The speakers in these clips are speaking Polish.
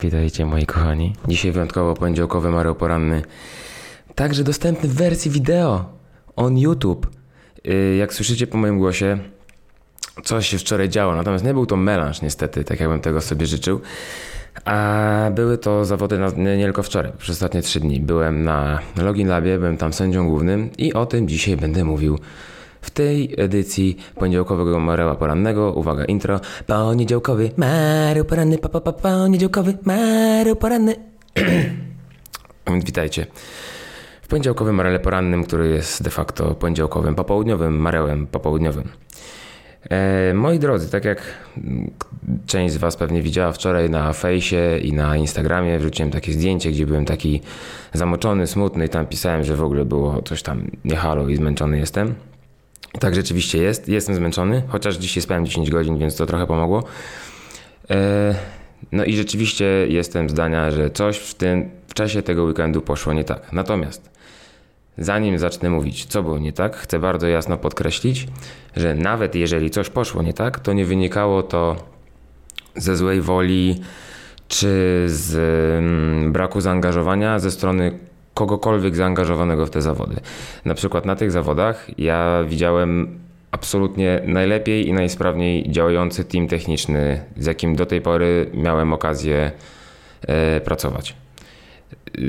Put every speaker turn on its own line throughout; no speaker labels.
Witajcie moi kochani. Dzisiaj wyjątkowo poniedziałkowy Mario Poranny. Także dostępny w wersji wideo on YouTube. Yy, Jak słyszycie po moim głosie, coś się wczoraj działo, natomiast nie był to melanż niestety, tak jakbym tego sobie życzył. A były to zawody na, nie, nie tylko wczoraj, przez ostatnie trzy dni. Byłem na Login Labie, byłem tam sędzią głównym i o tym dzisiaj będę mówił w tej edycji poniedziałkowego Mareła Porannego. Uwaga, intro. Poniedziałkowy Mareł Poranny, pa, pa, pa, poniedziałkowy Mareł Poranny. Witajcie. W poniedziałkowym Marele Porannym, który jest de facto poniedziałkowym popołudniowym Marełem popołudniowym. E, moi drodzy, tak jak część z Was pewnie widziała wczoraj na fejsie i na Instagramie, wrzuciłem takie zdjęcie, gdzie byłem taki zamoczony, smutny i tam pisałem, że w ogóle było coś tam nie halo i zmęczony jestem. Tak rzeczywiście jest. Jestem zmęczony, chociaż dzisiaj spałem 10 godzin, więc to trochę pomogło. E, no i rzeczywiście jestem zdania, że coś w tym w czasie tego weekendu poszło nie tak. Natomiast zanim zacznę mówić, co było nie tak, chcę bardzo jasno podkreślić, że nawet jeżeli coś poszło nie tak, to nie wynikało to ze złej woli czy z mm, braku zaangażowania ze strony kogokolwiek zaangażowanego w te zawody. Na przykład na tych zawodach ja widziałem absolutnie najlepiej i najsprawniej działający team techniczny, z jakim do tej pory miałem okazję e, pracować.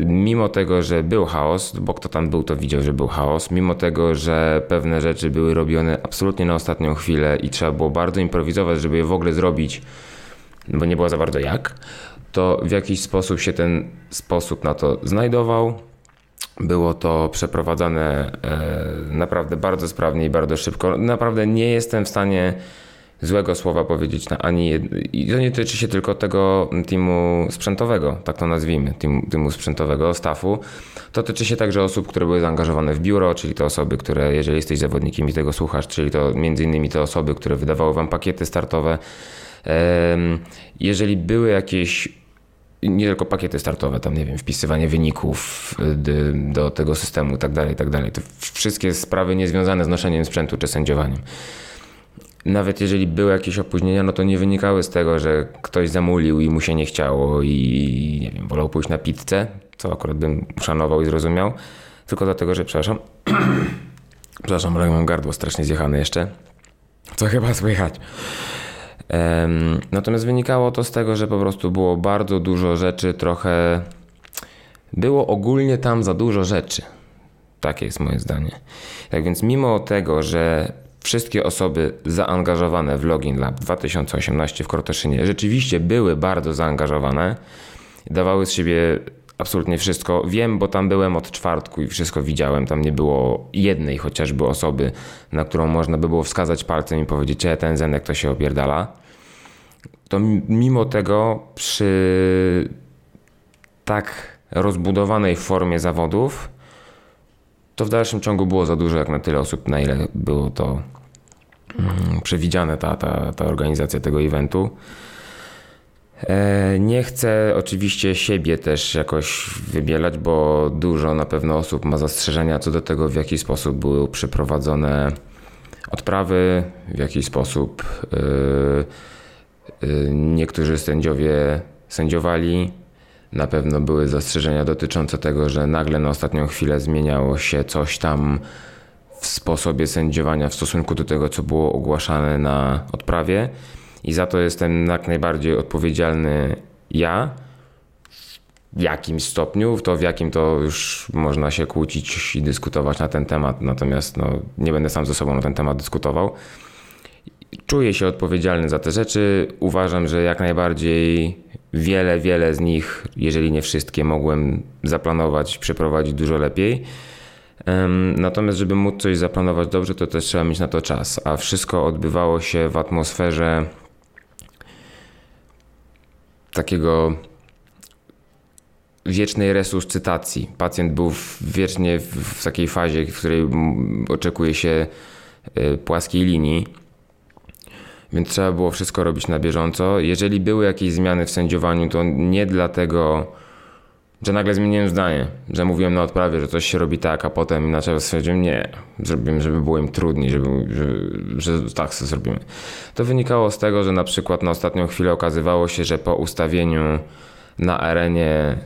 Mimo tego, że był chaos, bo kto tam był, to widział, że był chaos, mimo tego, że pewne rzeczy były robione absolutnie na ostatnią chwilę i trzeba było bardzo improwizować, żeby je w ogóle zrobić, bo nie było za bardzo jak, to w jakiś sposób się ten sposób na to znajdował. Było to przeprowadzane e, naprawdę bardzo sprawnie i bardzo szybko. Naprawdę nie jestem w stanie złego słowa powiedzieć na ani jed... I to nie tyczy się tylko tego teamu sprzętowego, tak to nazwijmy, teamu, teamu sprzętowego, staffu. To tyczy się także osób, które były zaangażowane w biuro, czyli te osoby, które, jeżeli jesteś zawodnikiem i tego słuchasz, czyli to między innymi te osoby, które wydawały wam pakiety startowe. Jeżeli były jakieś nie tylko pakiety startowe, tam nie wiem, wpisywanie wyników y, do tego systemu i tak dalej, tak dalej. To wszystkie sprawy niezwiązane z noszeniem sprzętu czy sędziowaniem. Nawet jeżeli były jakieś opóźnienia, no to nie wynikały z tego, że ktoś zamulił i mu się nie chciało i nie wiem, wolał pójść na pizzę, co akurat bym uszanował i zrozumiał, tylko dlatego, że przepraszam, przepraszam, ale mam gardło strasznie zjechane jeszcze, co chyba słychać. Natomiast wynikało to z tego, że po prostu było bardzo dużo rzeczy, trochę. Było ogólnie tam za dużo rzeczy. Takie jest moje zdanie. Tak więc, mimo tego, że wszystkie osoby zaangażowane w Login Lab 2018 w Krotoszynie rzeczywiście były bardzo zaangażowane, dawały z siebie absolutnie wszystko. Wiem, bo tam byłem od czwartku i wszystko widziałem. Tam nie było jednej chociażby osoby, na którą można by było wskazać palcem i powiedzieć, że ten Zenek to się opierdala. To mi- mimo tego przy tak rozbudowanej formie zawodów to w dalszym ciągu było za dużo jak na tyle osób, na ile było to mm, przewidziane, ta, ta, ta organizacja tego eventu. E, Nie chcę oczywiście siebie też jakoś wybielać, bo dużo na pewno osób ma zastrzeżenia co do tego, w jaki sposób były przeprowadzone odprawy, w jaki sposób yy, yy, niektórzy sędziowie sędziowali. Na pewno były zastrzeżenia dotyczące tego, że nagle na ostatnią chwilę zmieniało się coś tam w sposobie sędziowania w stosunku do tego, co było ogłaszane na odprawie. I za to jestem jak najbardziej odpowiedzialny ja. W jakim stopniu, w to w jakim to już można się kłócić i dyskutować na ten temat, natomiast no, nie będę sam ze sobą na ten temat dyskutował. Czuję się odpowiedzialny za te rzeczy. Uważam, że jak najbardziej wiele, wiele z nich, jeżeli nie wszystkie, mogłem zaplanować, przeprowadzić dużo lepiej. Natomiast, żeby móc coś zaplanować dobrze, to też trzeba mieć na to czas, a wszystko odbywało się w atmosferze takiego wiecznej resuscytacji. Pacjent był wiecznie w, takiej fazie, w której oczekuje się y, płaskiej linii, więc trzeba było wszystko robić na bieżąco. Jeżeli były jakieś zmiany w sędziowaniu, to nie dlatego, że nagle zmieniłem zdanie, że mówiłem na odprawie, że coś się robi tak, a potem inaczej stwierdziłem, nie, zrobimy, żeby było im trudniej, żeby, że, że tak sobie zrobimy. To wynikało z tego, że na przykład na ostatnią chwilę okazywało się, że po ustawieniu na arenie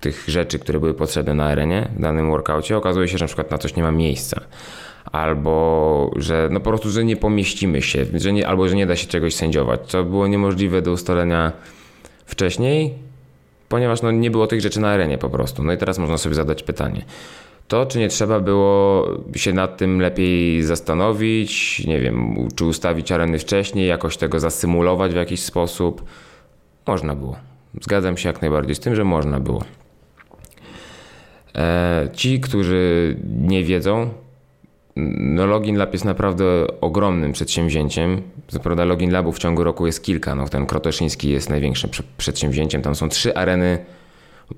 tych rzeczy, które były potrzebne na arenie w danym workoutie, okazuje się, że na przykład na coś nie ma miejsca. Albo że no po prostu, że nie pomieścimy się, że nie, albo że nie da się czegoś sędziować, co było niemożliwe do ustalenia wcześniej, ponieważ no, nie było tych rzeczy na arenie po prostu. No i teraz można sobie zadać pytanie. To, czy nie trzeba było się nad tym lepiej zastanowić, nie wiem, czy ustawić areny wcześniej, jakoś tego zasymulować w jakiś sposób? Można było. Zgadzam się jak najbardziej z tym, że można było. E, ci, którzy nie wiedzą, no Login Lab jest naprawdę ogromnym przedsięwzięciem. Co prawda Login Labu w ciągu roku jest kilka. No, ten Krotoszyński jest największym przedsięwzięciem. Tam są trzy areny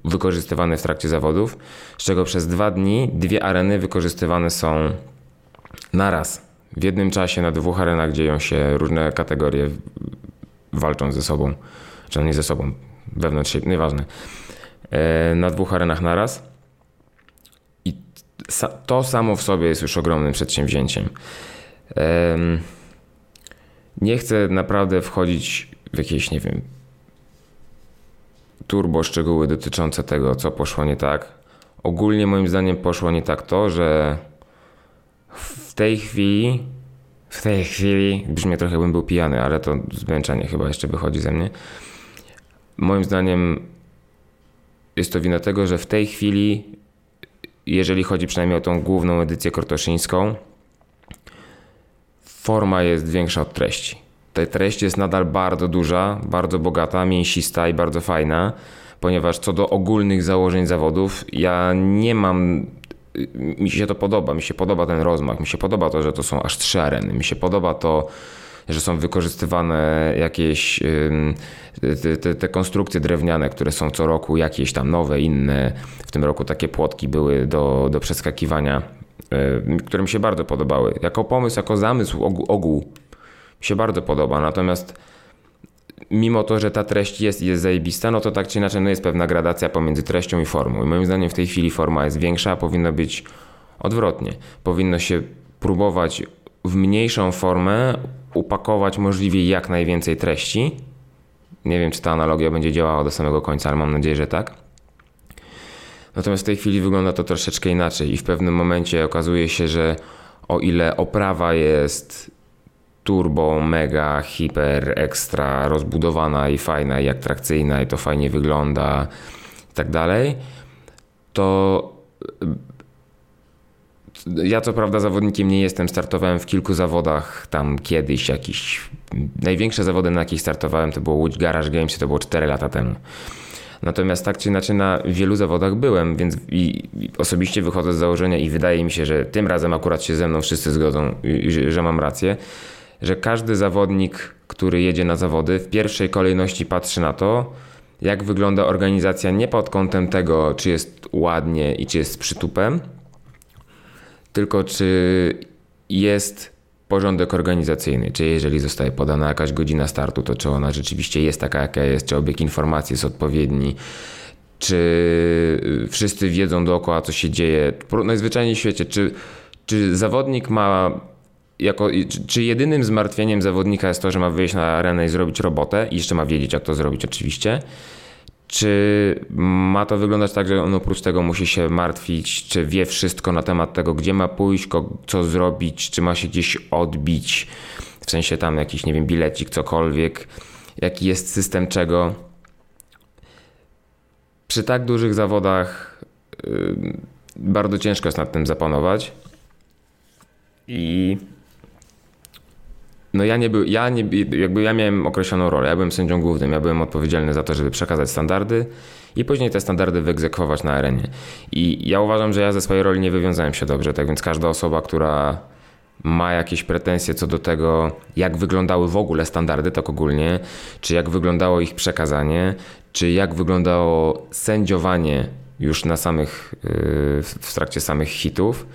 wykorzystywane w trakcie zawodów, z czego przez dwa dni dwie areny wykorzystywane są naraz. W jednym czasie na dwóch arenach dzieją się różne kategorie walczą ze sobą, czy nie ze sobą, wewnątrz siebie, nieważne. E, na dwóch arenach naraz. To samo w sobie jest już ogromnym przedsięwzięciem. Nie chcę naprawdę wchodzić w jakieś, nie wiem, turbo szczegóły dotyczące tego, co poszło nie tak. Ogólnie moim zdaniem poszło nie tak to, że w tej chwili, w tej chwili, brzmi trochę jakbym był pijany, ale to zmęczenie chyba jeszcze wychodzi ze mnie. Moim zdaniem jest to wina tego, że w tej chwili, jeżeli chodzi przynajmniej o tą główną edycję krotoszyńską, forma jest większa od treści. Ta treść jest nadal bardzo duża, bardzo bogata, mięsista i bardzo fajna, ponieważ co do ogólnych założeń zawodów, ja nie mam mi się to podoba, mi się podoba ten rozmach, mi się podoba to, że to są aż trzy areny, mi się podoba to, że są wykorzystywane jakieś te, te, te, konstrukcje drewniane, które są co roku jakieś tam nowe, inne. W tym roku takie płotki były do, do przeskakiwania, które mi się bardzo podobały. Jako pomysł, jako zamysł ogół, ogół mi się bardzo podoba. Natomiast mimo to, że ta treść jest jest zajebista, no to tak czy inaczej no jest pewna gradacja pomiędzy treścią i formą. I moim zdaniem w tej chwili forma jest większa, a powinno być odwrotnie. Powinno się próbować w mniejszą formę upakować możliwie jak najwięcej treści. Nie wiem, czy ta analogia będzie działała do samego końca, ale mam nadzieję, że tak. Natomiast w tej chwili wygląda to troszeczkę inaczej i w pewnym momencie okazuje się, że o ile oprawa jest turbo, mega, hiper, ekstra rozbudowana i fajna i atrakcyjna i to fajnie wygląda i tak dalej, to ja co prawda zawodnikiem nie jestem, startowałem w kilku zawodach tam kiedyś jakiś największe zawody na jakich startowałem to było Łódź Garage Games to było 4 lata temu. Natomiast tak czy inaczej na wielu zawodach byłem, więc i, osobiście wychodzę z założenia i wydaje mi się, że tym razem akurat się ze mną wszyscy zgodzą, że, mam rację, że każdy zawodnik, który jedzie na zawody, w pierwszej kolejności patrzy na to, jak wygląda organizacja nie pod kątem tego, czy jest ładnie i czy jest przytupem, tylko czy jest porządek organizacyjny, czy jeżeli zostaje podana jakaś godzina startu, to czy ona rzeczywiście jest taka, jaka jest, czy obieg informacji jest odpowiedni, czy wszyscy wiedzą dookoła, co się dzieje. Najzwyczajniej w świecie, czy, czy zawodnik ma jako, czy jedynym zmartwieniem zawodnika jest to, że ma wyjść na arenę i zrobić robotę i jeszcze ma wiedzieć, jak to zrobić oczywiście, czy ma to wyglądać tak, że on oprócz tego musi się martwić, czy wie wszystko na temat tego, gdzie ma pójść, co zrobić, czy ma się gdzieś odbić, w sensie tam jakiś, nie wiem, bilecik, cokolwiek, jaki jest system czego. Przy tak dużych zawodach yy, bardzo ciężko jest nad tym zapanować. I no ja nie był, ja nie, jakby ja miałem określoną rolę, ja byłem sędzią głównym, ja byłem odpowiedzialny za to, żeby przekazać standardy i później te standardy wyegzekwować na arenie. I ja uważam, że ja ze swojej roli nie wywiązałem się dobrze, tak więc każda osoba, która ma jakieś pretensje co do tego, jak wyglądały w ogóle standardy, tak ogólnie, czy jak wyglądało ich przekazanie, czy jak wyglądało sędziowanie już na samych, yy, w trakcie samych hitów,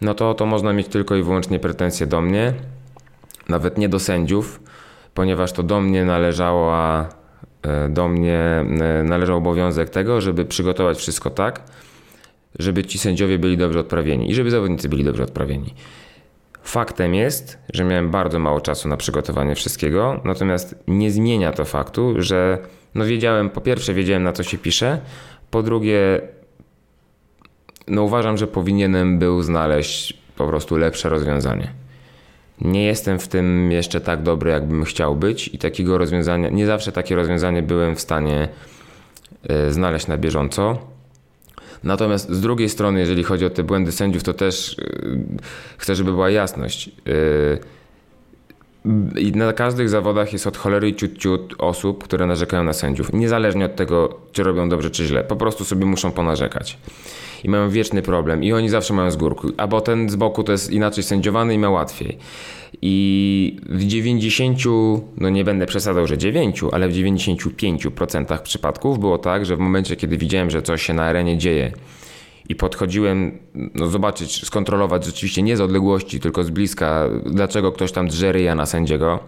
no to to można mieć tylko i wyłącznie pretensje do mnie nawet nie do sędziów, ponieważ to do mnie należała, e, do mnie e, należał obowiązek tego, żeby przygotować wszystko tak, żeby ci sędziowie byli dobrze odprawieni i żeby zawodnicy byli dobrze odprawieni. Faktem jest, że miałem bardzo mało czasu na przygotowanie wszystkiego, natomiast nie zmienia to faktu, że no wiedziałem, po pierwsze wiedziałem na co się pisze, po drugie no uważam, że powinienem był znaleźć po prostu lepsze rozwiązanie. Nie jestem w tym jeszcze tak dobry, jakbym chciał być, i takiego rozwiązania, nie zawsze takie rozwiązanie byłem w stanie y, znaleźć na bieżąco. Natomiast z drugiej strony, jeżeli chodzi o te błędy sędziów, to też y, chcę, żeby była jasność. Na każdych zawodach jest od cholery ciut, ciut osób, które narzekają na sędziów. Niezależnie od tego, czy robią dobrze, czy źle. Po prostu sobie muszą ponarzekać. I mają wieczny problem. I oni zawsze mają z górku. Albo ten z boku to jest inaczej sędziowany i ma łatwiej. I w 90, no nie będę przesadzał, że 9, ale w 95% przypadków było tak, że w momencie, kiedy widziałem, że coś się na arenie dzieje, i podchodziłem no, zobaczyć, skontrolować rzeczywiście nie z odległości, tylko z bliska, dlaczego ktoś tam drze ryja na sędziego,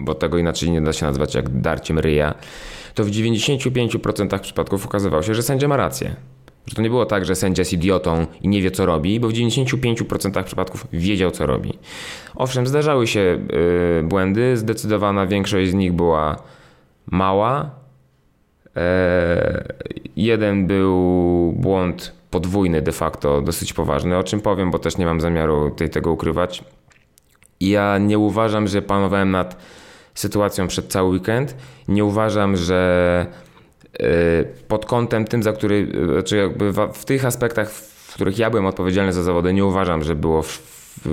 bo tego inaczej nie da się nazwać jak darciem ryja, to w 95% przypadków okazywało się, że sędzia ma rację. Że to nie było tak, że sędzia jest idiotą i nie wie co robi, bo w 95% przypadków wiedział co robi. Owszem, zdarzały się yy, błędy, zdecydowana większość z nich była mała. E, jeden był błąd podwójny de facto, dosyć poważny, o czym powiem, bo też nie mam zamiaru tej, tego ukrywać. Ja nie uważam, że panowałem nad sytuacją przez cały weekend. Nie uważam, że y, pod kątem tym, za który, y, znaczy jakby w tych aspektach, w których ja byłem odpowiedzialny za zawody, nie uważam, że było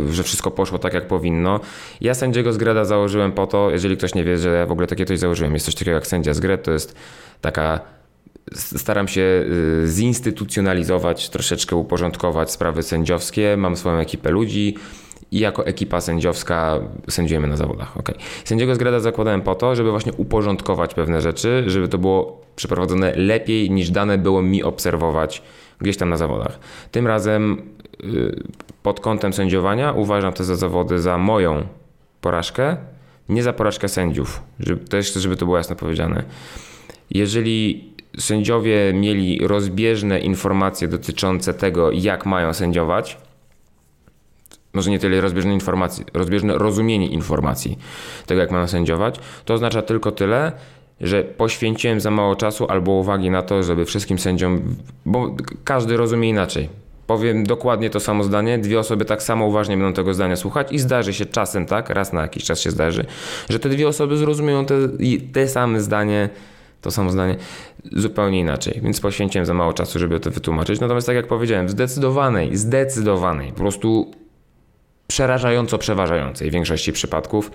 że wszystko poszło tak, jak powinno. Ja sędziego z Greda założyłem po to, jeżeli ktoś nie wie, że w ogóle takie coś założyłem. Jest coś takiego jak sędzia z Gred, to jest taka staram się y, zinstytucjonalizować, troszeczkę uporządkować sprawy sędziowskie. Mam swoją ekipę ludzi i jako ekipa sędziowska sędziujemy na zawodach. Okay. Sędziego zgrada zakładałem po to, żeby właśnie uporządkować pewne rzeczy, żeby to było przeprowadzone lepiej niż dane było mi obserwować gdzieś tam na zawodach. Tym razem y, pod kątem sędziowania uważam te za zawody za moją porażkę, nie za porażkę sędziów. Żeby, też żeby to było jasno powiedziane. Jeżeli sędziowie mieli rozbieżne informacje dotyczące tego, jak mają sędziować. Może nie tyle rozbieżne informacje, rozbieżne rozumienie informacji tego, jak mają sędziować. To oznacza tylko tyle, że poświęciłem za mało czasu albo uwagi na to, żeby wszystkim sędziom, bo każdy rozumie inaczej. Powiem dokładnie to samo zdanie, dwie osoby tak samo uważnie będą tego zdania słuchać i zdarzy się czasem tak, raz na jakiś czas się zdarzy, że te dwie osoby zrozumieją te, te same zdanie to samo zdanie zupełnie inaczej, więc poświęciłem za mało czasu, żeby to wytłumaczyć. Natomiast tak jak powiedziałem, w zdecydowanej, zdecydowanej, po prostu przerażająco przeważającej w większości przypadków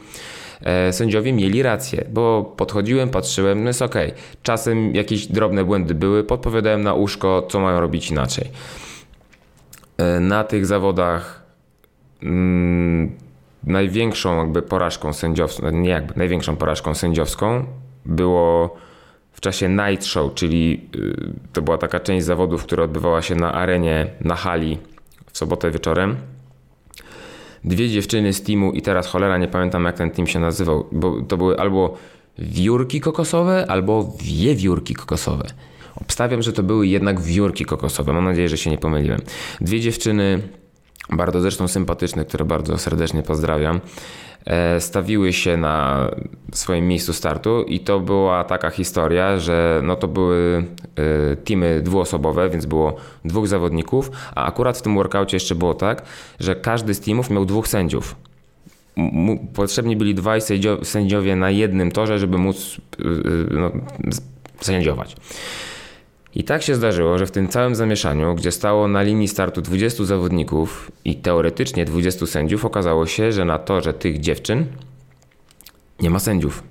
e, sędziowie mieli rację, bo podchodziłem, patrzyłem, no jest ok. Czasem jakieś drobne błędy były, podpowiadałem na uszko, co mają robić inaczej. E, na tych zawodach mm, największą jakby porażką sędziowską, nie jakby, największą porażką sędziowską było czasie Night Show, czyli y, to była taka część zawodów, która odbywała się na arenie, na hali w sobotę wieczorem. Dwie dziewczyny z teamu i teraz cholera nie pamiętam jak ten team się nazywał, bo to były albo wiórki kokosowe, albo wiewiórki kokosowe. Obstawiam, że to były jednak wiórki kokosowe. Mam nadzieję, że się nie pomyliłem. Dwie dziewczyny, bardzo zresztą sympatyczne, które bardzo serdecznie pozdrawiam. E, stawiły się na swoim miejscu startu i to była taka historia, że no to były e, teamy dwuosobowe, więc było dwóch zawodników, a akurat w tym workoutie jeszcze było tak, że każdy z teamów miał dwóch sędziów. Potrzebni byli dwaj sędziowie na jednym torze, żeby móc e, no, sędziować. I tak się zdarzyło, że w tym całym zamieszaniu, gdzie stało na linii startu 20 zawodników i teoretycznie 20 sędziów, okazało się, że na torze tych dziewczyn nie ma sędziów.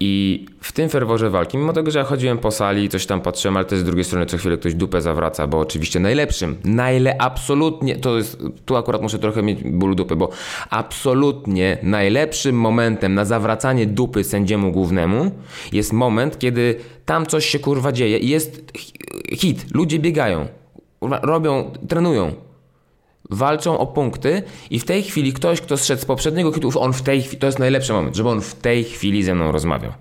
I w tym ferworze walki, mimo tego, że ja chodziłem po sali, coś tam patrzyłem, ale też z drugiej strony co chwilę ktoś dupę zawraca, bo oczywiście najlepszym, najle absolutnie, to jest, tu akurat muszę trochę mieć ból dupy, bo absolutnie najlepszym momentem na zawracanie dupy sędziemu głównemu jest moment, kiedy tam coś się kurwa dzieje i jest hit, ludzie biegają, robią, trenują, walczą o punkty i w tej chwili ktoś, kto zszedł z poprzedniego hitu, on w tej chwili, to jest najlepszy moment, żeby on w tej chwili ze mną rozmawiał.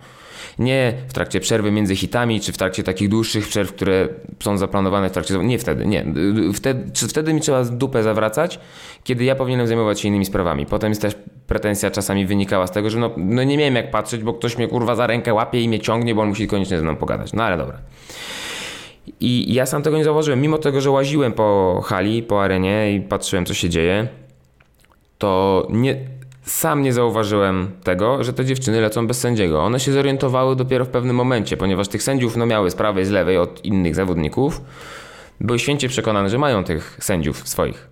Nie w trakcie przerwy między hitami, czy w trakcie takich dłuższych przerw, które są zaplanowane w trakcie. Nie wtedy, nie. Wtedy, wtedy mi trzeba dupę zawracać, kiedy ja powinienem zajmować się innymi sprawami. Potem jest też pretensja czasami wynikała z tego, że no, no nie miałem jak patrzeć, bo ktoś mnie kurwa za rękę łapie i mnie ciągnie, bo on musi koniecznie ze mną pogadać. No ale dobra. I ja sam tego nie zauważyłem, mimo tego, że łaziłem po hali, po arenie i patrzyłem, co się dzieje, to nie, sam nie zauważyłem tego, że te dziewczyny lecą bez sędziego. One się zorientowały dopiero w pewnym momencie, ponieważ tych sędziów no, miały z prawej, z lewej od innych zawodników. Były święcie przekonane, że mają tych sędziów swoich.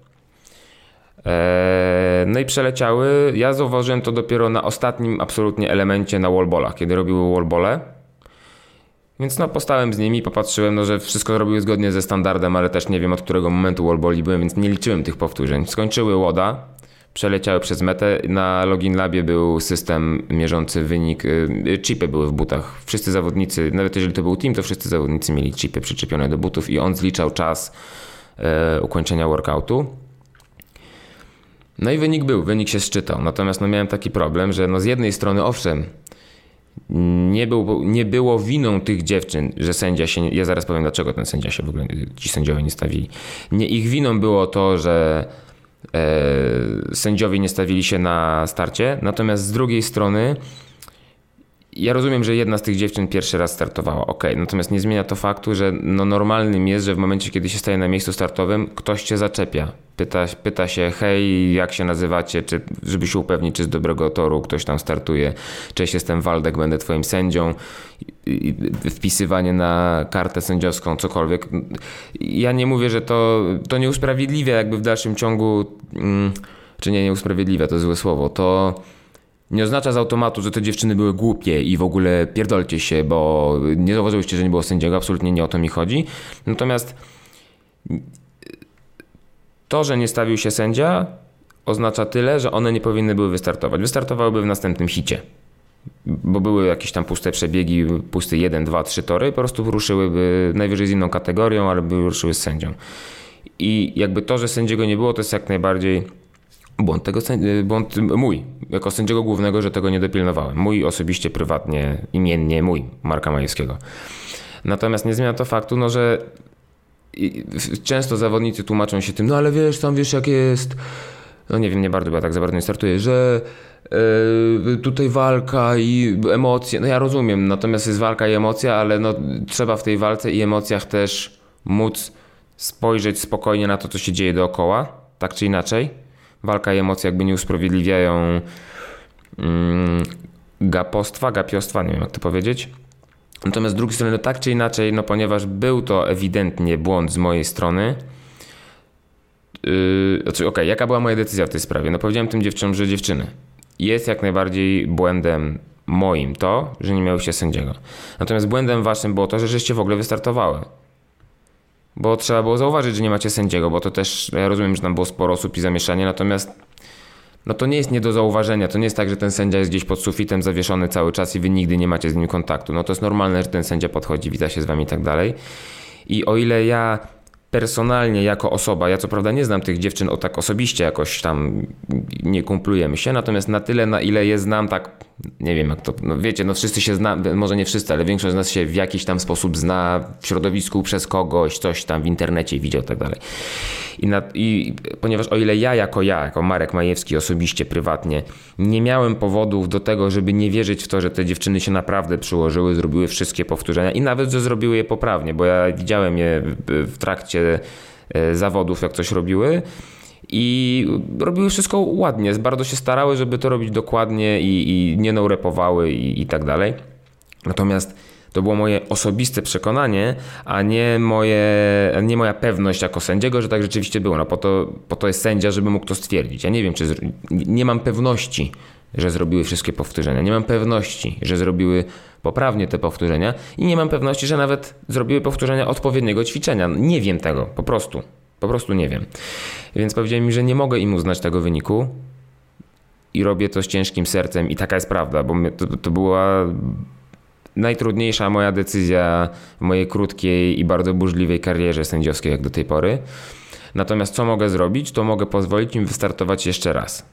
Eee, no i przeleciały. Ja zauważyłem to dopiero na ostatnim absolutnie elemencie na wallballach, kiedy robiły wallbole. Więc no postałem z nimi, popatrzyłem, no, że wszystko robiły zgodnie ze standardem, ale też nie wiem od którego momentu wallballi byłem, więc nie liczyłem tych powtórzeń. Skończyły łoda, przeleciały przez metę. Na Login Labie był system mierzący wynik. Y, chipy były w butach. Wszyscy zawodnicy, nawet jeżeli to był team, to wszyscy zawodnicy mieli chipy przyczepione do butów i on zliczał czas e, ukończenia workoutu. No i wynik był, wynik się szczytał. Natomiast no miałem taki problem, że no z jednej strony owszem, nie, był, nie było winą tych dziewczyn, że sędzia się. Ja zaraz powiem, dlaczego ten sędzia się w ogóle, ci sędziowie nie stawili. Nie ich winą było to, że e, sędziowie nie stawili się na starcie, natomiast z drugiej strony ja rozumiem, że jedna z tych dziewczyn pierwszy raz startowała, ok, natomiast nie zmienia to faktu, że no normalnym jest, że w momencie, kiedy się staje na miejscu startowym, ktoś cię zaczepia. Pyta, pyta się, hej, jak się nazywacie, czy, żeby się upewnić, czy z dobrego toru ktoś tam startuje. Cześć, jestem Waldek, będę twoim sędzią. Wpisywanie na kartę sędziowską, cokolwiek. Ja nie mówię, że to, to nie usprawiedliwia jakby w dalszym ciągu, mm, czy nie, nie usprawiedliwia, to złe słowo, to nie oznacza z automatu, że te dziewczyny były głupie i w ogóle pierdolcie się, bo nie zauważyłyście, że nie było sędziego, absolutnie nie o to mi chodzi. Natomiast to, że nie stawił się sędzia, oznacza tyle, że one nie powinny były wystartować. Wystartowałyby w następnym hicie. Bo były jakieś tam puste przebiegi, pusty 1, 2, 3 tory, po prostu ruszyłyby najwyżej z inną kategorią, ale by ruszyły z sędzią. I jakby to, że sędziego nie było, to jest jak najbardziej błąd, tego, błąd mój, jako sędziego głównego, że tego nie dopilnowałem. Mój osobiście, prywatnie, imiennie, mój, Marka Majewskiego. Natomiast nie zmienia to faktu, no, że często zawodnicy tłumaczą się tym, no ale wiesz, tam wiesz jak jest, no nie wiem, nie bardzo, bo ja tak za bardzo nie startuję, że yy, tutaj walka i emocje, no ja rozumiem, natomiast jest walka i emocja, ale no, trzeba w tej walce i emocjach też móc spojrzeć spokojnie na to, co się dzieje dookoła, tak czy inaczej. Walka i emocje jakby nie usprawiedliwiają mm, gapostwa, gapiostwa, nie wiem jak to powiedzieć. Natomiast z drugiej strony, no tak czy inaczej, no ponieważ był to ewidentnie błąd z mojej strony, yy, znaczy, okej, okay, jaka była moja decyzja w tej sprawie? No powiedziałem tym dziewczynom, że dziewczyny, jest jak najbardziej błędem moim to, że nie miałyście sędziego. Natomiast błędem waszym było to, że żeście w ogóle wystartowały. Bo trzeba było zauważyć, że nie macie sędziego, bo to też, ja rozumiem, że tam było sporo osób i zamieszanie, natomiast no to nie jest nie do zauważenia. To nie jest tak, że ten sędzia jest gdzieś pod sufitem zawieszony cały czas i wy nigdy nie macie z nim kontaktu. No to jest normalne, że ten sędzia podchodzi, wita się z wami i tak dalej. I o ile ja personalnie jako osoba, ja co prawda nie znam tych dziewczyn o tak osobiście jakoś tam nie kumplujemy się, natomiast na tyle, na ile je znam tak nie wiem jak to, no wiecie, no wszyscy się zna, może nie wszyscy, ale większość z nas się w jakiś tam sposób zna w środowisku przez kogoś, coś tam w internecie widział i tak dalej. I, na, I ponieważ o ile ja jako ja, jako Marek Majewski osobiście, prywatnie, nie miałem powodów do tego, żeby nie wierzyć w to, że te dziewczyny się naprawdę przyłożyły, zrobiły wszystkie powtórzenia i nawet, że zrobiły je poprawnie, bo ja widziałem je w trakcie e, zawodów, jak coś robiły i robiły wszystko ładnie. Bardzo się starały, żeby to robić dokładnie i, i nie naurepowały i, i tak dalej. Natomiast to było moje osobiste przekonanie, a nie, moje, nie moja pewność jako sędziego, że tak rzeczywiście było. No po to, po to jest sędzia, żeby mógł to stwierdzić. Ja nie wiem, czy nie mam pewności, że zrobiły wszystkie powtórzenia. Nie mam pewności, że zrobiły poprawnie te powtórzenia i nie mam pewności, że nawet zrobiły powtórzenia odpowiedniego ćwiczenia. Nie wiem tego, po prostu. Po prostu nie wiem. Więc powiedziałem mi, że nie mogę im uznać tego wyniku i robię to z ciężkim sercem i taka jest prawda, bo to, to była najtrudniejsza moja decyzja w mojej krótkiej i bardzo burzliwej karierze sędziowskiej jak do tej pory. Natomiast co mogę zrobić, to mogę pozwolić im wystartować jeszcze raz.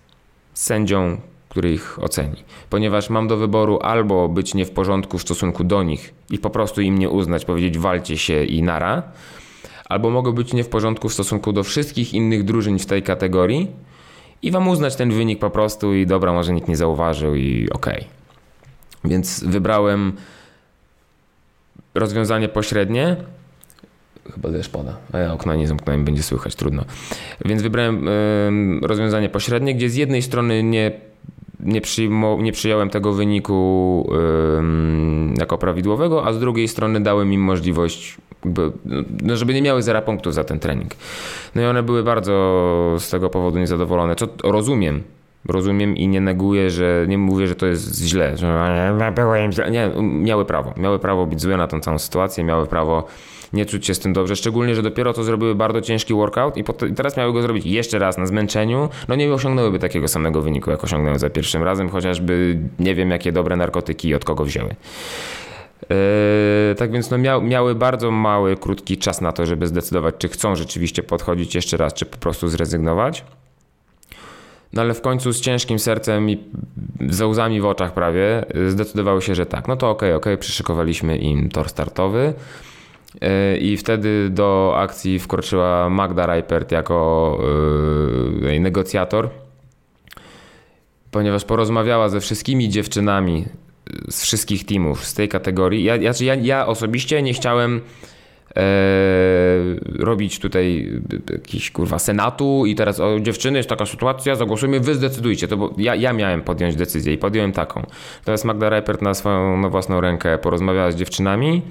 Z sędzią który ich oceni. Ponieważ mam do wyboru albo być nie w porządku w stosunku do nich i po prostu im nie uznać, powiedzieć walcie się i nara, albo mogę być nie w porządku w stosunku do wszystkich innych drużyn w tej kategorii i wam uznać ten wynik po prostu i dobra, może nikt nie zauważył i okej. Okay. Więc wybrałem rozwiązanie pośrednie. Chyba deszcz pada, a ja okna nie zamknąłem, będzie słychać, trudno. Więc wybrałem y, rozwiązanie pośrednie, gdzie z jednej strony nie, nie, przyjmo, nie przyjąłem tego wyniku y, jako prawidłowego, a z drugiej strony dałem im możliwość, jakby, no, żeby nie miały zera punktów za ten trening. No i one były bardzo z tego powodu niezadowolone, co rozumiem, rozumiem i nie neguję, że nie mówię, że to jest źle, że byłem źle. Nie, miały prawo. Miały prawo być złe na tą całą sytuację, miały prawo nie czuć się z tym dobrze, szczególnie, że dopiero to zrobiły bardzo ciężki workout i, i teraz miały go zrobić jeszcze raz na zmęczeniu, no nie osiągnęłyby takiego samego wyniku, jak osiągnęły za pierwszym razem, chociażby nie wiem, jakie dobre narkotyki i od kogo wzięły. Yy, tak więc no mia miały bardzo mały, krótki czas na to, żeby zdecydować, czy chcą rzeczywiście podchodzić jeszcze raz, czy po prostu zrezygnować. No ale w końcu z ciężkim sercem i ze łzami w oczach prawie zdecydowały się, że tak. No to okej, okay, okej, okay. przyszykowaliśmy im tor startowy. E, I wtedy do akcji wkroczyła Magda Reipert jako yy, negocjator, ponieważ porozmawiała ze wszystkimi dziewczynami z wszystkich teamów z tej kategorii. Ja, ja, ja osobiście nie chciałem e, robić tutaj jakiś kurwa senatu i teraz o dziewczyny jest taka sytuacja, zagłosujmy, wy zdecydujcie, to bo ja, ja miałem podjąć decyzję i podjąłem taką. Teraz Magda Reipert na swoją na własną rękę porozmawiała z dziewczynami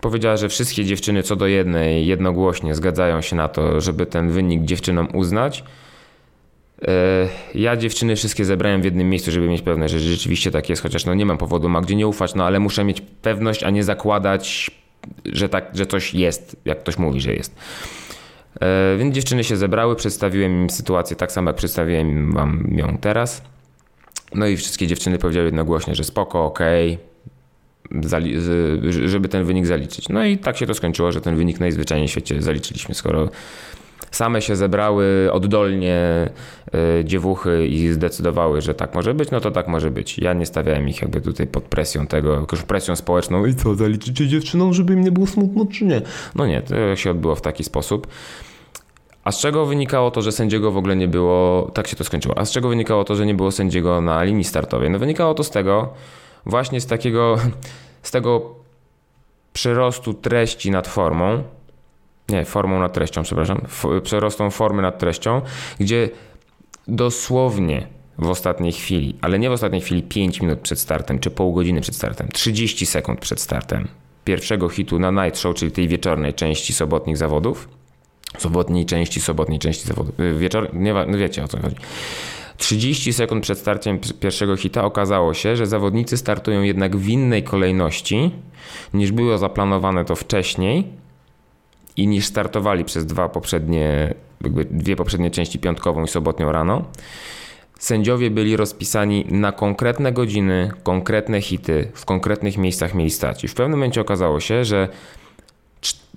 Powiedziała, że wszystkie dziewczyny co do jednej jednogłośnie zgadzają się na to, żeby ten wynik dziewczynom uznać. E, ja dziewczyny wszystkie zebrałem w jednym miejscu, żeby mieć pewność, że rzeczywiście tak jest, chociaż no nie mam powodu Magdzie nie ufać, no ale muszę mieć pewność, a nie zakładać, że, tak, że coś jest, jak ktoś mówi, że jest. E, więc dziewczyny się zebrały, przedstawiłem im sytuację tak samo, jak przedstawiłem wam ją teraz. No i wszystkie dziewczyny powiedziały jednogłośnie, że spoko, okej, żeby ten wynik zaliczyć. No i tak się to skończyło, że ten wynik najzwyczajniej w świecie zaliczyliśmy, skoro same się zebrały oddolnie y, dziewuchy i zdecydowały, że tak może być, no to tak może być. Ja nie stawiałem ich jakby tutaj pod presją tego, jakąś presją społeczną i co, zaliczycie dziewczyną, żeby im nie było smutno, czy nie? No nie, to się odbyło w taki sposób. A z czego wynikało to, że sędziego w ogóle nie było, tak się to skończyło, a z czego wynikało to, że nie było sędziego na linii startowej? No wynikało to z tego, właśnie z takiego, z tego przyrostu treści nad formą, nie, formą nad treścią, przepraszam, przerostą formy nad treścią, gdzie dosłownie w ostatniej chwili, ale nie w ostatniej chwili 5 minut przed startem, czy pół godziny przed startem, 30 sekund przed startem pierwszego hitu na Night Show, czyli tej wieczornej części sobotnich zawodów, sobotniej części, sobotniej części zawodów, y, wieczor, nie, no wiecie o co chodzi. 30 sekund przed starciem pierwszego hita okazało się, że zawodnicy startują jednak w innej kolejności niż było zaplanowane to wcześniej i niż startowali przez dwa poprzednie, dwie poprzednie części piątkową i sobotnią rano. Sędziowie byli rozpisani na konkretne godziny, konkretne hity, w konkretnych miejscach mieli stać. I w pewnym momencie okazało się, że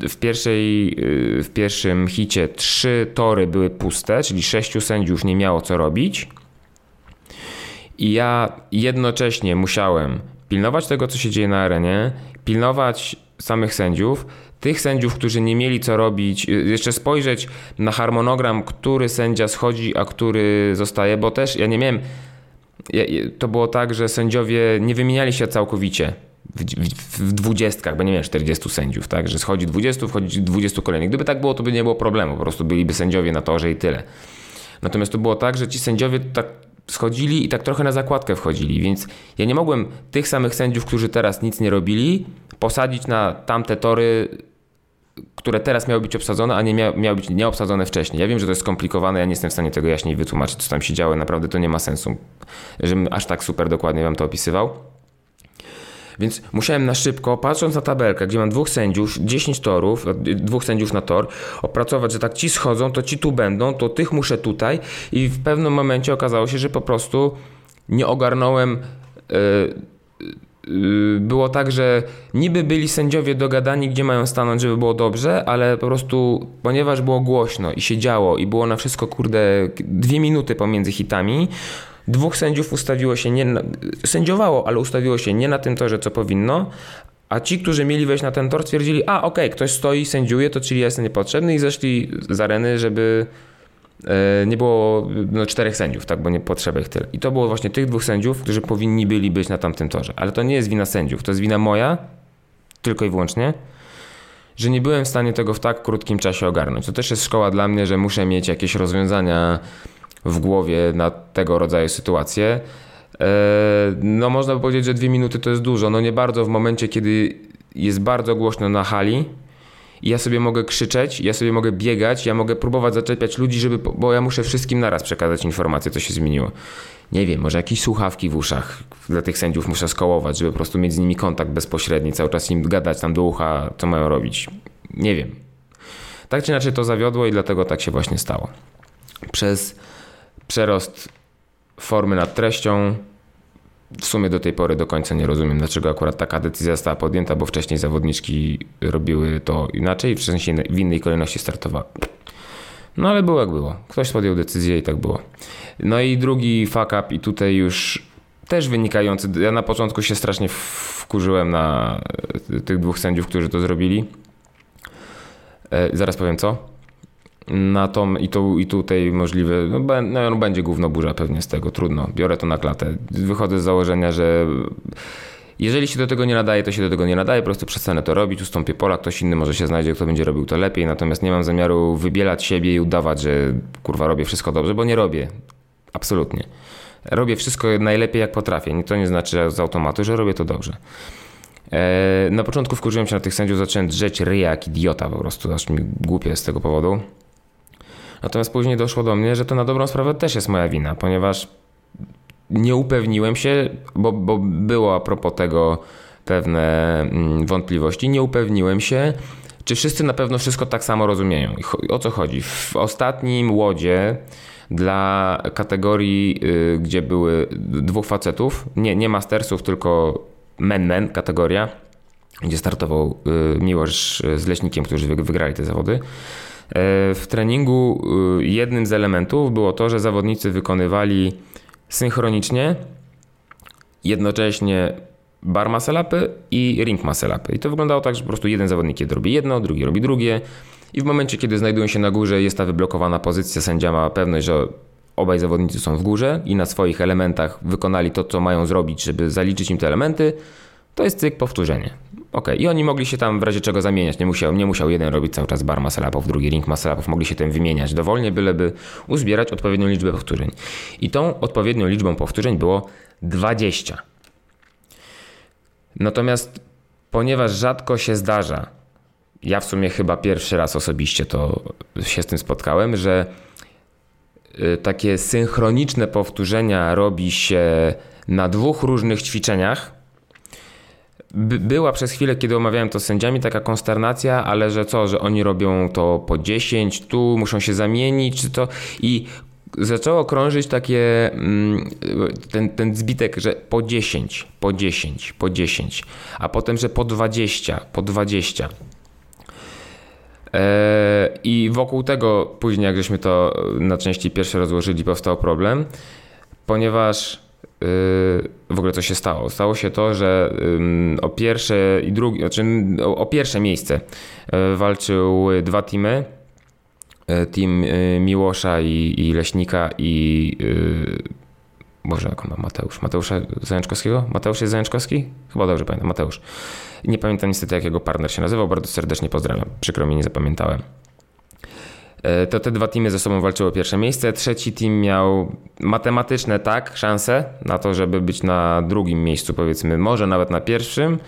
w, pierwszej, y, w pierwszym hicie trzy tory były puste, czyli sześciu sędziów nie miało co robić. I ja jednocześnie musiałem pilnować tego, co się dzieje na arenie, pilnować samych sędziów, tych sędziów, którzy nie mieli co robić, y, jeszcze spojrzeć na harmonogram, który sędzia schodzi, a który zostaje, bo też ja nie miałem. To było tak, że sędziowie nie wymieniali się całkowicie w dwudziestkach, bo nie miałem 40 sędziów, tak, że schodzi 20, wchodzi 20 kolejnych. Gdyby tak było, to by nie było problemu, po prostu byliby sędziowie na torze i tyle. Natomiast to było tak, że ci sędziowie tak schodzili i tak trochę na zakładkę wchodzili, więc ja nie mogłem tych samych sędziów, którzy teraz nic nie robili, posadzić na tamte tory, które teraz miały być obsadzone, a nie mia miały być nieobsadzone wcześniej. Ja wiem, że to jest skomplikowane, ja nie jestem w stanie tego jaśniej wytłumaczyć, co tam się działo, naprawdę to nie ma sensu, żebym aż tak super dokładnie wam to opisywał. Więc musiałem na szybko, patrząc na tabelkę, gdzie mam dwóch sędziów, 10 torów, dwóch sędziów na tor, opracować, że tak ci schodzą, to ci tu będą, to tych muszę tutaj. I w pewnym momencie okazało się, że po prostu nie ogarnąłem. Yy, było tak, że niby byli sędziowie dogadani, gdzie mają stanąć, żeby było dobrze, ale po prostu, ponieważ było głośno i się działo i było na wszystko, kurde, dwie minuty pomiędzy hitami, Dwóch sędziów ustawiło się nie na, sędziowało, ale ustawiło się nie na tym torze, co powinno, a ci, którzy mieli wejść na ten tor, stwierdzili, a okej, okay, ktoś stoi, sędziuje, to czyli jest niepotrzebny i zeszli z areny, żeby nie było no, czterech sędziów, tak, bo nie potrzeba ich tyle. I to było właśnie tych dwóch sędziów, którzy powinni byli być na tamtym torze. Ale to nie jest wina sędziów, to jest wina moja, tylko i wyłącznie, że nie byłem w stanie tego w tak krótkim czasie ogarnąć. To też jest szkoła dla mnie, że muszę mieć jakieś rozwiązania w głowie na tego rodzaju sytuacje. E, no można by powiedzieć, że dwie minuty to jest dużo. No nie bardzo w momencie, kiedy jest bardzo głośno na hali i ja sobie mogę krzyczeć, ja sobie mogę biegać, ja mogę próbować zaczepiać ludzi, żeby, bo ja muszę wszystkim naraz przekazać informację, co się zmieniło. Nie wiem, może jakieś słuchawki w uszach dla tych sędziów muszę skołować, żeby po prostu mieć z nimi kontakt bezpośredni, cały czas im gadać tam do ucha, co mają robić. Nie wiem. Tak czy inaczej to zawiodło i dlatego tak się właśnie stało. Przez przerost formy nad treścią. W sumie do tej pory do końca nie rozumiem, dlaczego akurat taka decyzja została podjęta, bo wcześniej zawodniczki robiły to inaczej, w sensie w innej kolejności startowały. No ale było jak było. Ktoś podjął decyzję i tak było. No i drugi fuck up i tutaj już też wynikający, ja na początku się strasznie wkurzyłem na tych dwóch sędziów, którzy to zrobili. E, zaraz powiem co na tom i, tu, i tutaj możliwe, no, no, będzie gówno burza pewnie z tego, trudno, biorę to na klatę. Wychodzę z założenia, że jeżeli się do tego nie nadaje, to się do tego nie nadaje, po prostu przestanę to robić, ustąpię pola, ktoś inny może się znajdzie, kto będzie robił to lepiej, natomiast nie mam zamiaru wybielać siebie i udawać, że kurwa robię wszystko dobrze, bo nie robię. Absolutnie. Robię wszystko najlepiej jak potrafię. To nie znaczy z automatu, że robię to dobrze. E, na początku wkurzyłem się na tych sędziów, zacząłem drzeć ryja jak idiota po prostu, aż mi głupie z tego powodu. Natomiast później doszło do mnie, że to na dobrą sprawę też jest moja wina, ponieważ nie upewniłem się, bo, bo było a propos tego pewne mm, wątpliwości, nie upewniłem się, czy wszyscy na pewno wszystko tak samo rozumieją. O co chodzi? W ostatnim łodzie dla kategorii, y, gdzie były dwóch facetów, nie, nie mastersów, tylko men-men kategoria, gdzie startował y, Miłosz z Leśnikiem, którzy wygrali te zawody. E, w treningu y, jednym z elementów było to, że zawodnicy wykonywali synchronicznie, jednocześnie bar maselapy i ring maselapy. I to wyglądało tak, że po prostu jeden zawodnik robi jedno, drugi robi drugie. I w momencie, kiedy znajdują się na górze, jest ta wyblokowana pozycja, sędzia ma pewność, że obaj zawodnicy są w górze i na swoich elementach wykonali to, co mają zrobić, żeby zaliczyć im te elementy, to jest cyk powtórzenie. Ok, i oni mogli się tam w razie czego zamieniać. Nie musiał, nie musiał jeden robić cały czas bar maselapów, drugi ring maselapów. Mogli się tym wymieniać dowolnie, byleby uzbierać odpowiednią liczbę powtórzeń. I tą odpowiednią liczbą powtórzeń było 20. Natomiast ponieważ rzadko się zdarza, ja w sumie chyba pierwszy raz osobiście to się z tym spotkałem, że y, takie synchroniczne powtórzenia robi się na dwóch różnych ćwiczeniach by, była przez chwilę, kiedy omawiałem to z sędziami, taka konsternacja, ale że co, że oni robią to po 10, tu muszą się zamienić, czy to i zaczęło krążyć takie mm, ten, ten zbitek, że po 10, po 10, po 10, a potem, że po 20, po 20. E, I wokół tego później, jak żeśmy to na części pierwsze rozłożyli, powstał problem, ponieważ w ogóle co się stało? Stało się to, że o pierwsze i drugie, znaczy o pierwsze miejsce e, walczyły dwa teamy. E, team Miłosza i, i Leśnika i Boże, jak on ma Mateusz? Mateusza Zajączkowskiego? Mateusz jest Zajączkowski? Chyba dobrze pamiętam, Mateusz. Nie pamiętam niestety, jak jego partner się nazywał, bardzo serdecznie pozdrawiam. Przykro mi, nie zapamiętałem. E, to te dwa teamy ze sobą walczyły o pierwsze miejsce. Trzeci team miał matematyczne tak szanse na to, żeby być na drugim miejscu, powiedzmy, może nawet na pierwszym,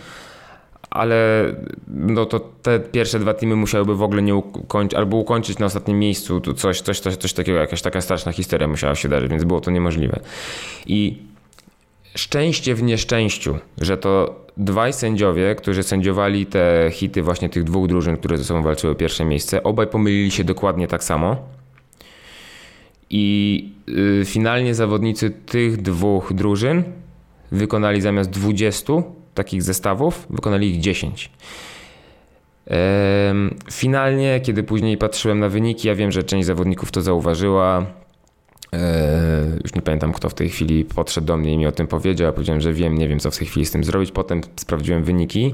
ale no to te pierwsze dwa teamy musiałyby w ogóle nie ukończyć, albo ukończyć na ostatnim miejscu, coś, coś, coś, coś takiego, jakaś taka straszna historia musiała się darzyć, więc było to niemożliwe. I szczęście w nieszczęściu, że to dwaj sędziowie, którzy sędziowali te hity właśnie tych dwóch drużyn, które ze sobą walczyły o pierwsze miejsce, obaj pomylili się dokładnie tak samo. I y, finalnie zawodnicy tych dwóch drużyn wykonali zamiast 20 takich zestawów, wykonali ich 10. Finalnie, kiedy później patrzyłem na wyniki, ja wiem, że część zawodników to zauważyła. Eee, już nie pamiętam, kto w tej chwili podszedł do mnie i mi o tym powiedział. Ja powiedziałem, że wiem, nie wiem, co w tej chwili z tym zrobić. Potem sprawdziłem wyniki.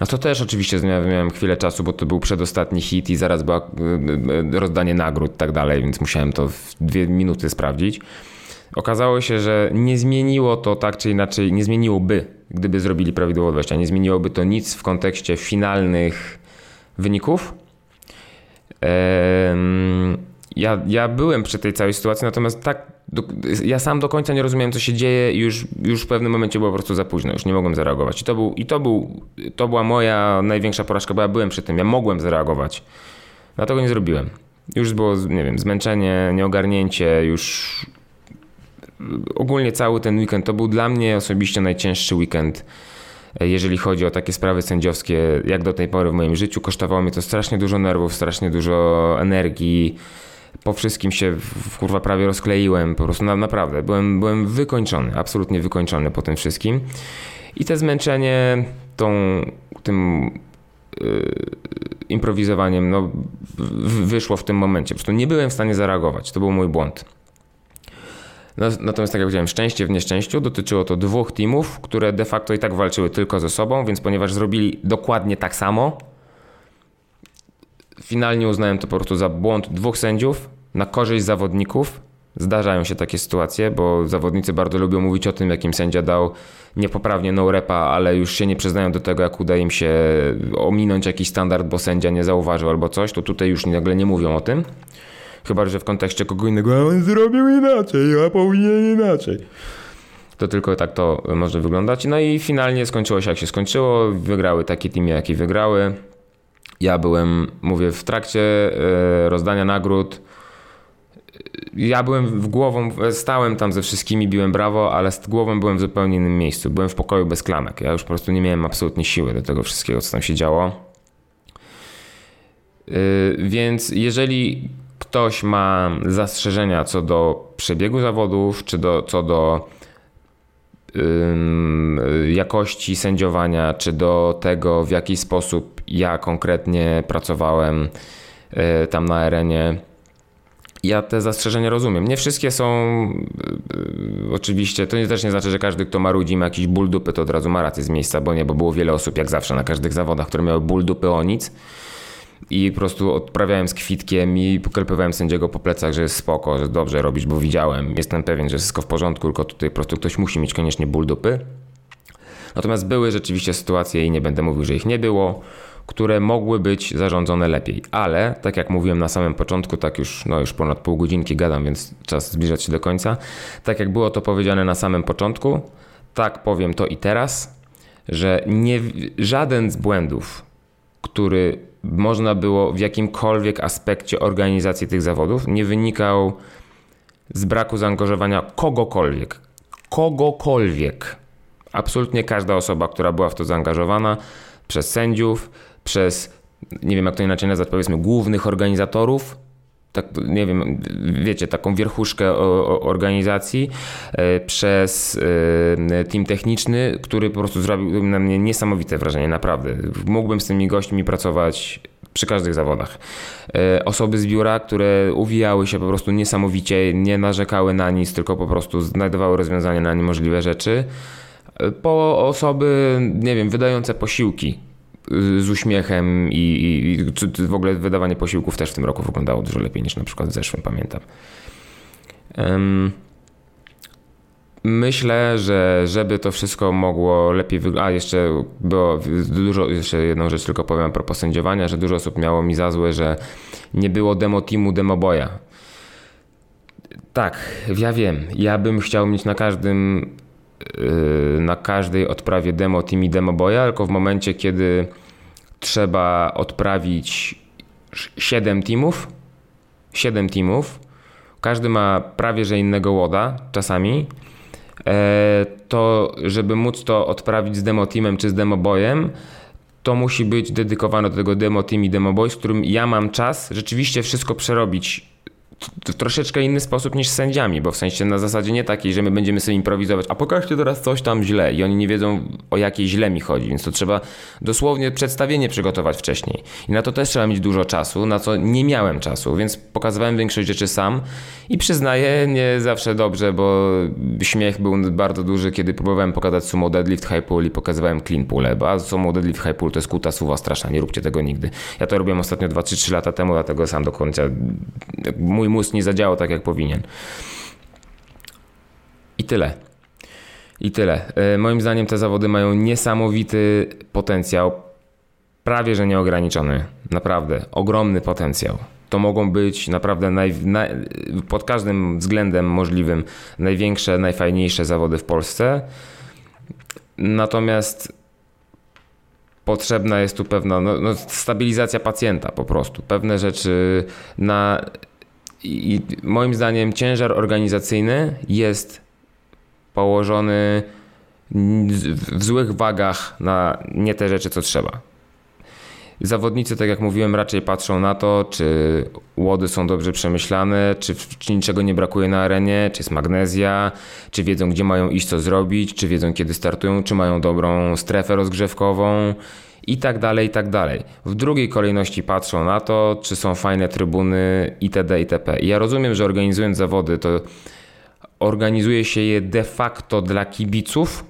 No to też oczywiście miałem chwilę czasu, bo to był przedostatni hit i zaraz było rozdanie nagród i tak dalej, więc musiałem to w dwie minuty sprawdzić. Okazało się, że nie zmieniło to tak czy inaczej, nie zmieniłoby, gdyby zrobili prawidłowo 20, nie zmieniłoby to nic w kontekście finalnych wyników. Ja, ja byłem przy tej całej sytuacji, natomiast tak, do, ja sam do końca nie rozumiałem, co się dzieje i już, już w pewnym momencie było po prostu za późno, już nie mogłem zareagować. I to, był, i to, był, to była moja największa porażka, bo ja byłem przy tym, ja mogłem zareagować. Dlatego nie zrobiłem. Już było, nie wiem, zmęczenie, nieogarnięcie, już ogólnie cały ten weekend to był dla mnie osobiście najcięższy weekend, jeżeli chodzi o takie sprawy sędziowskie, jak do tej pory w moim życiu. Kosztowało mnie to strasznie dużo nerwów, strasznie dużo energii. Po wszystkim się kurwa prawie rozkleiłem, po prostu na, naprawdę byłem, byłem wykończony, absolutnie wykończony po tym wszystkim. I te zmęczenie tą, tym yy, improwizowaniem no, wyszło w tym momencie. Po prostu nie byłem w stanie zareagować. To był mój błąd. Natomiast tak jak powiedziałem, szczęście w nieszczęściu dotyczyło to dwóch teamów, które de facto i tak walczyły tylko ze sobą, więc ponieważ zrobili dokładnie tak samo, finalnie uznałem to po prostu za błąd dwóch sędziów na korzyść zawodników. Zdarzają się takie sytuacje, bo zawodnicy bardzo lubią mówić o tym, jakim sędzia dał niepoprawnie no repa, ale już się nie przyznają do tego, jak uda im się ominąć jakiś standard, bo sędzia nie zauważył albo coś, to tutaj już nagle nie mówią o tym. Chyba, że w kontekście kogo innego, a on zrobił inaczej, a powinien inaczej. To tylko tak to może wyglądać. No i finalnie skończyło się jak się skończyło. Wygrały takie teamy, jakie wygrały. Ja byłem, mówię, w trakcie e, rozdania nagród. Ja byłem w głową, stałem tam ze wszystkimi, biłem brawo, ale z głową byłem w zupełnie innym miejscu. Byłem w pokoju bez klamek. Ja już po prostu nie miałem absolutnie siły do tego wszystkiego, co tam się działo. E, więc jeżeli ktoś ma zastrzeżenia co do przebiegu zawodów, czy do, co do jakości sędziowania, czy do tego, w jaki sposób ja konkretnie pracowałem y, tam na arenie. Ja te zastrzeżenia rozumiem. Nie wszystkie są y, oczywiście, to też nie znaczy, że każdy, kto marudzi, ma jakiś ból dupy, to od razu ma rację z miejsca, bo nie, bo było wiele osób, jak zawsze na każdych zawodach, które miały ból dupy o nic i po prostu odprawiałem z kwitkiem i poklepywałem sędziego po plecach, że jest spoko, że dobrze robisz, bo widziałem, jestem pewien, że wszystko w porządku, tylko tutaj po prostu ktoś musi mieć koniecznie ból dupy. Natomiast były rzeczywiście sytuacje i nie będę mówił, że ich nie było, które mogły być zarządzone lepiej, ale tak jak mówiłem na samym początku, tak już, no już ponad pół godzinki gadam, więc czas zbliżać się do końca. Tak jak było to powiedziane na samym początku, tak powiem to i teraz, że nie, żaden z błędów, który można było w jakimkolwiek aspekcie organizacji tych zawodów, nie wynikał z braku zaangażowania kogokolwiek. Kogokolwiek. Absolutnie każda osoba, która była w to zaangażowana, przez sędziów, przez, nie wiem jak to inaczej nazwać, powiedzmy, głównych organizatorów, tak, nie wiem, wiecie, taką wierchuszkę organizacji e, przez e, team techniczny, który po prostu zrobił na mnie niesamowite wrażenie, naprawdę. Mógłbym z tymi gośćmi pracować przy każdych zawodach. E, osoby z biura, które uwijały się po prostu niesamowicie, nie narzekały na nic, tylko po prostu znajdowały rozwiązania na niemożliwe rzeczy. Po osoby, nie wiem, wydające posiłki, z uśmiechem i, i, i w ogóle wydawanie posiłków też w tym roku wyglądało dużo lepiej niż na przykład w zeszłym, pamiętam. Um, myślę, że żeby to wszystko mogło lepiej wyglądać, a jeszcze było dużo, jeszcze jedną rzecz tylko powiem a propos sędziowania, że dużo osób miało mi za złe, że nie było demo teamu, demo boya. Tak, ja wiem, ja bym chciał mieć na każdym Y, na każdej odprawie demo team i demo boya, tylko w momencie, kiedy trzeba odprawić 7 teamów, 7 teamów, każdy ma prawie że innego łoda czasami, e, to żeby móc to odprawić z demo teamem czy z demo boyem, to musi być dedykowane do tego demo team i demo boy, z którym ja mam czas rzeczywiście wszystko przerobić w troszeczkę inny sposób niż z sędziami, bo w sensie na zasadzie nie takiej, że my będziemy sobie improwizować, a pokażcie teraz coś tam źle i oni nie wiedzą o jakiej źle mi chodzi, więc to trzeba dosłownie przedstawienie przygotować wcześniej. I na to też trzeba mieć dużo czasu, na co nie miałem czasu, więc pokazywałem większość rzeczy sam i przyznaję, nie zawsze dobrze, bo śmiech był bardzo duży, kiedy próbowałem pokazać sumo deadlift, high pull i pokazywałem clean pull, a sumo deadlift, high pull to jest kuta suwa straszna, nie róbcie tego nigdy. Ja to robiłem ostatnio 2-3 lata temu, dlatego sam do końca mój mózg nie zadziałał tak, jak powinien. I tyle. I tyle. E, moim zdaniem te zawody mają niesamowity potencjał, prawie że nieograniczony. Naprawdę, ogromny potencjał. To mogą być naprawdę naj, naj, pod każdym względem możliwym największe, najfajniejsze zawody w Polsce. Natomiast potrzebna jest tu pewna no, no, stabilizacja pacjenta po prostu. Pewne rzeczy na i moim zdaniem ciężar organizacyjny jest położony w złych wagach na nie te rzeczy, co trzeba. Zawodnicy, tak jak mówiłem, raczej patrzą na to, czy łody są dobrze przemyślane, czy, czy, niczego nie brakuje na arenie, czy jest magnezja, czy wiedzą, gdzie mają iść, co zrobić, czy wiedzą, kiedy startują, czy mają dobrą strefę rozgrzewkową i tak dalej, i tak dalej. W drugiej kolejności patrzą na to, czy są fajne trybuny itd. itp. I ja rozumiem, że organizując zawody, to organizuje się je de facto dla kibiców,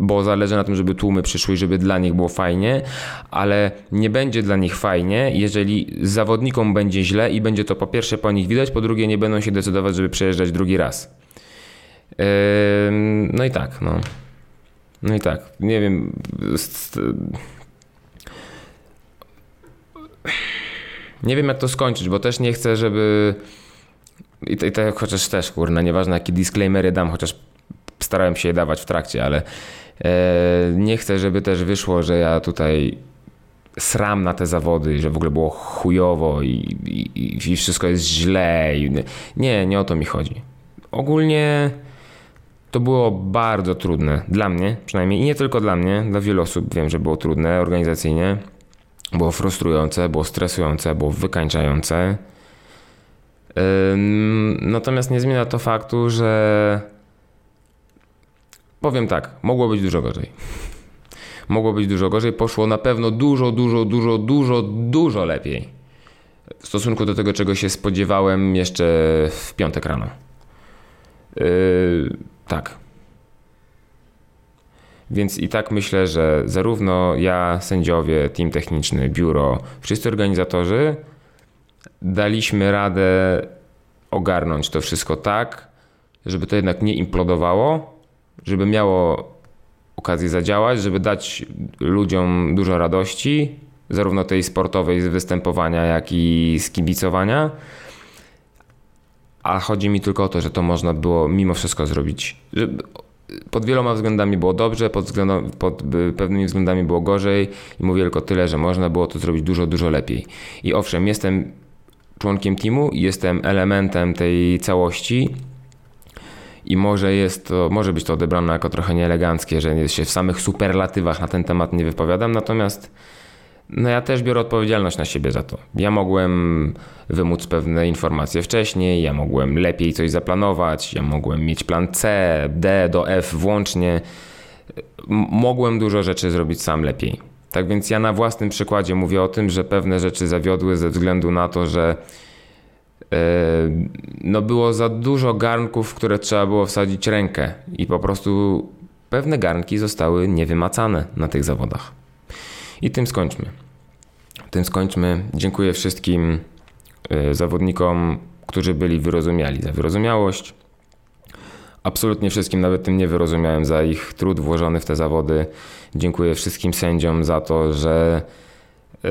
bo zależy na tym, żeby tłumy przyszły i żeby dla nich było fajnie, ale nie będzie dla nich fajnie, jeżeli zawodnikom będzie źle i będzie to po pierwsze po nich widać, po drugie nie będą się decydować, żeby przejeżdżać drugi raz. No i tak, no. No i tak, nie wiem. Nie wiem, jak to skończyć, bo też nie chcę, żeby. I tak, chociaż też, kurna, nieważne jakie disclaimery dam, chociaż starałem się je dawać w trakcie, ale nie chcę, żeby też wyszło, że ja tutaj sram na te zawody, że w ogóle było chujowo i, i, i wszystko jest źle. Nie, nie o to mi chodzi. Ogólnie to było bardzo trudne dla mnie, przynajmniej i nie tylko dla mnie, dla wielu osób wiem, że było trudne organizacyjnie. Było frustrujące, było stresujące, było wykańczające. Natomiast nie zmienia to faktu, że powiem tak, mogło być dużo gorzej. Mogło być dużo gorzej, poszło na pewno dużo, dużo, dużo, dużo, dużo lepiej w stosunku do tego, czego się spodziewałem jeszcze w piątek rano. Yy, tak. Więc i tak myślę, że zarówno ja, sędziowie, team techniczny, biuro, wszyscy organizatorzy daliśmy radę ogarnąć to wszystko tak, żeby to jednak nie implodowało, żeby miało okazję zadziałać, żeby dać ludziom dużo radości, zarówno tej sportowej z występowania, jak i z kibicowania a chodzi mi tylko o to, że to można było mimo wszystko zrobić. Pod wieloma względami było dobrze, pod, pod pewnymi względami było gorzej i mówię tylko tyle, że można było to zrobić dużo, dużo lepiej. I owszem, jestem członkiem teamu, jestem elementem tej całości i może jest to, może być to odebrane jako trochę nieeleganckie, że się w samych superlatywach na ten temat nie wypowiadam, natomiast no ja też biorę odpowiedzialność na siebie za to. Ja mogłem wymóc pewne informacje wcześniej, ja mogłem lepiej coś zaplanować, ja mogłem mieć plan C, D do F włącznie. Mogłem dużo rzeczy zrobić sam lepiej. Tak więc ja na własnym przykładzie mówię o tym, że pewne rzeczy zawiodły ze względu na to, że no było za dużo garnków, w które trzeba było wsadzić rękę i po prostu pewne garnki zostały niewymacane na tych zawodach. I tym skończmy. Tym skończmy. Dziękuję wszystkim e, zawodnikom, którzy byli wyrozumiali za wyrozumiałość. Absolutnie wszystkim, nawet tym nie wyrozumiałem za ich trud włożony w te zawody. Dziękuję wszystkim sędziom za to, że, e,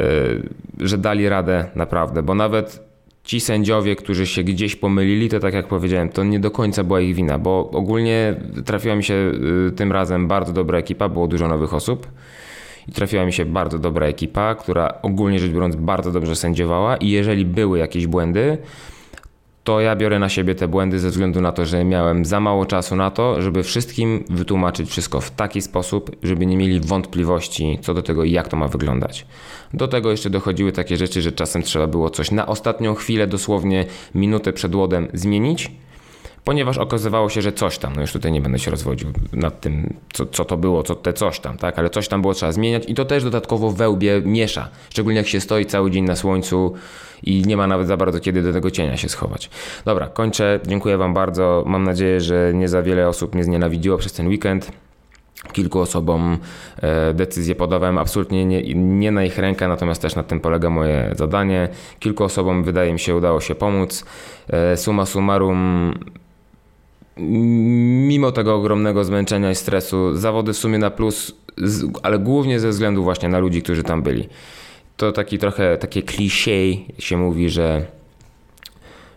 że dali radę naprawdę, bo nawet ci sędziowie, którzy się gdzieś pomylili, to tak jak powiedziałem, to nie do końca była ich wina, bo ogólnie trafiła mi się e, tym razem bardzo dobra ekipa, było dużo nowych osób i trafiła mi się bardzo dobra ekipa, która ogólnie rzecz biorąc bardzo dobrze sędziowała i jeżeli były jakieś błędy, to ja biorę na siebie te błędy ze względu na to, że miałem za mało czasu na to, żeby wszystkim wytłumaczyć wszystko w taki sposób, żeby nie mieli wątpliwości co do tego, jak to ma wyglądać. Do tego jeszcze dochodziły takie rzeczy, że czasem trzeba było coś na ostatnią chwilę, dosłownie minutę przed łodem zmienić ponieważ okazywało się, że coś tam, no już tutaj nie będę się rozwodził nad tym, co, co to było, co te coś tam, tak, ale coś tam było trzeba zmieniać i to też dodatkowo wełbie miesza, szczególnie jak się stoi cały dzień na słońcu i nie ma nawet za bardzo kiedy do tego cienia się schować. Dobra, kończę, dziękuję Wam bardzo, mam nadzieję, że nie za wiele osób mnie znienawidziło przez ten weekend. Kilku osobom e, decyzję podawałem absolutnie nie, nie, na ich rękę, natomiast też na tym polega moje zadanie. Kilku osobom wydaje mi się udało się pomóc. E, summa summarum mimo tego ogromnego zmęczenia i stresu, zawody w sumie na plus, ale głównie ze względu właśnie na ludzi, którzy tam byli. To taki trochę takie klisze się mówi, że,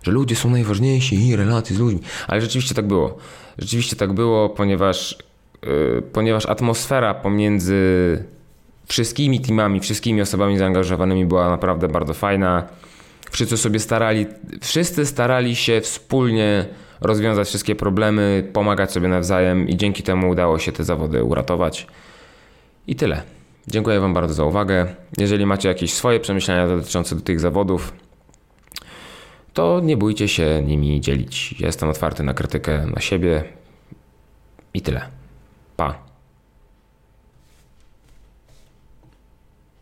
że ludzie są najważniejsi i relacje z ludźmi, ale rzeczywiście tak było. Rzeczywiście tak było, ponieważ, yy, ponieważ atmosfera pomiędzy wszystkimi teamami, wszystkimi osobami zaangażowanymi była naprawdę bardzo fajna. Wszyscy sobie starali, wszyscy starali się wspólnie rozwiązać wszystkie problemy, pomagać sobie nawzajem i dzięki temu udało się te zawody uratować. I tyle. Dziękuję Wam bardzo za uwagę. Jeżeli macie jakieś swoje przemyślenia dotyczące tych zawodów, to nie bójcie się nimi dzielić. Jestem otwarty na krytykę, na siebie i tyle.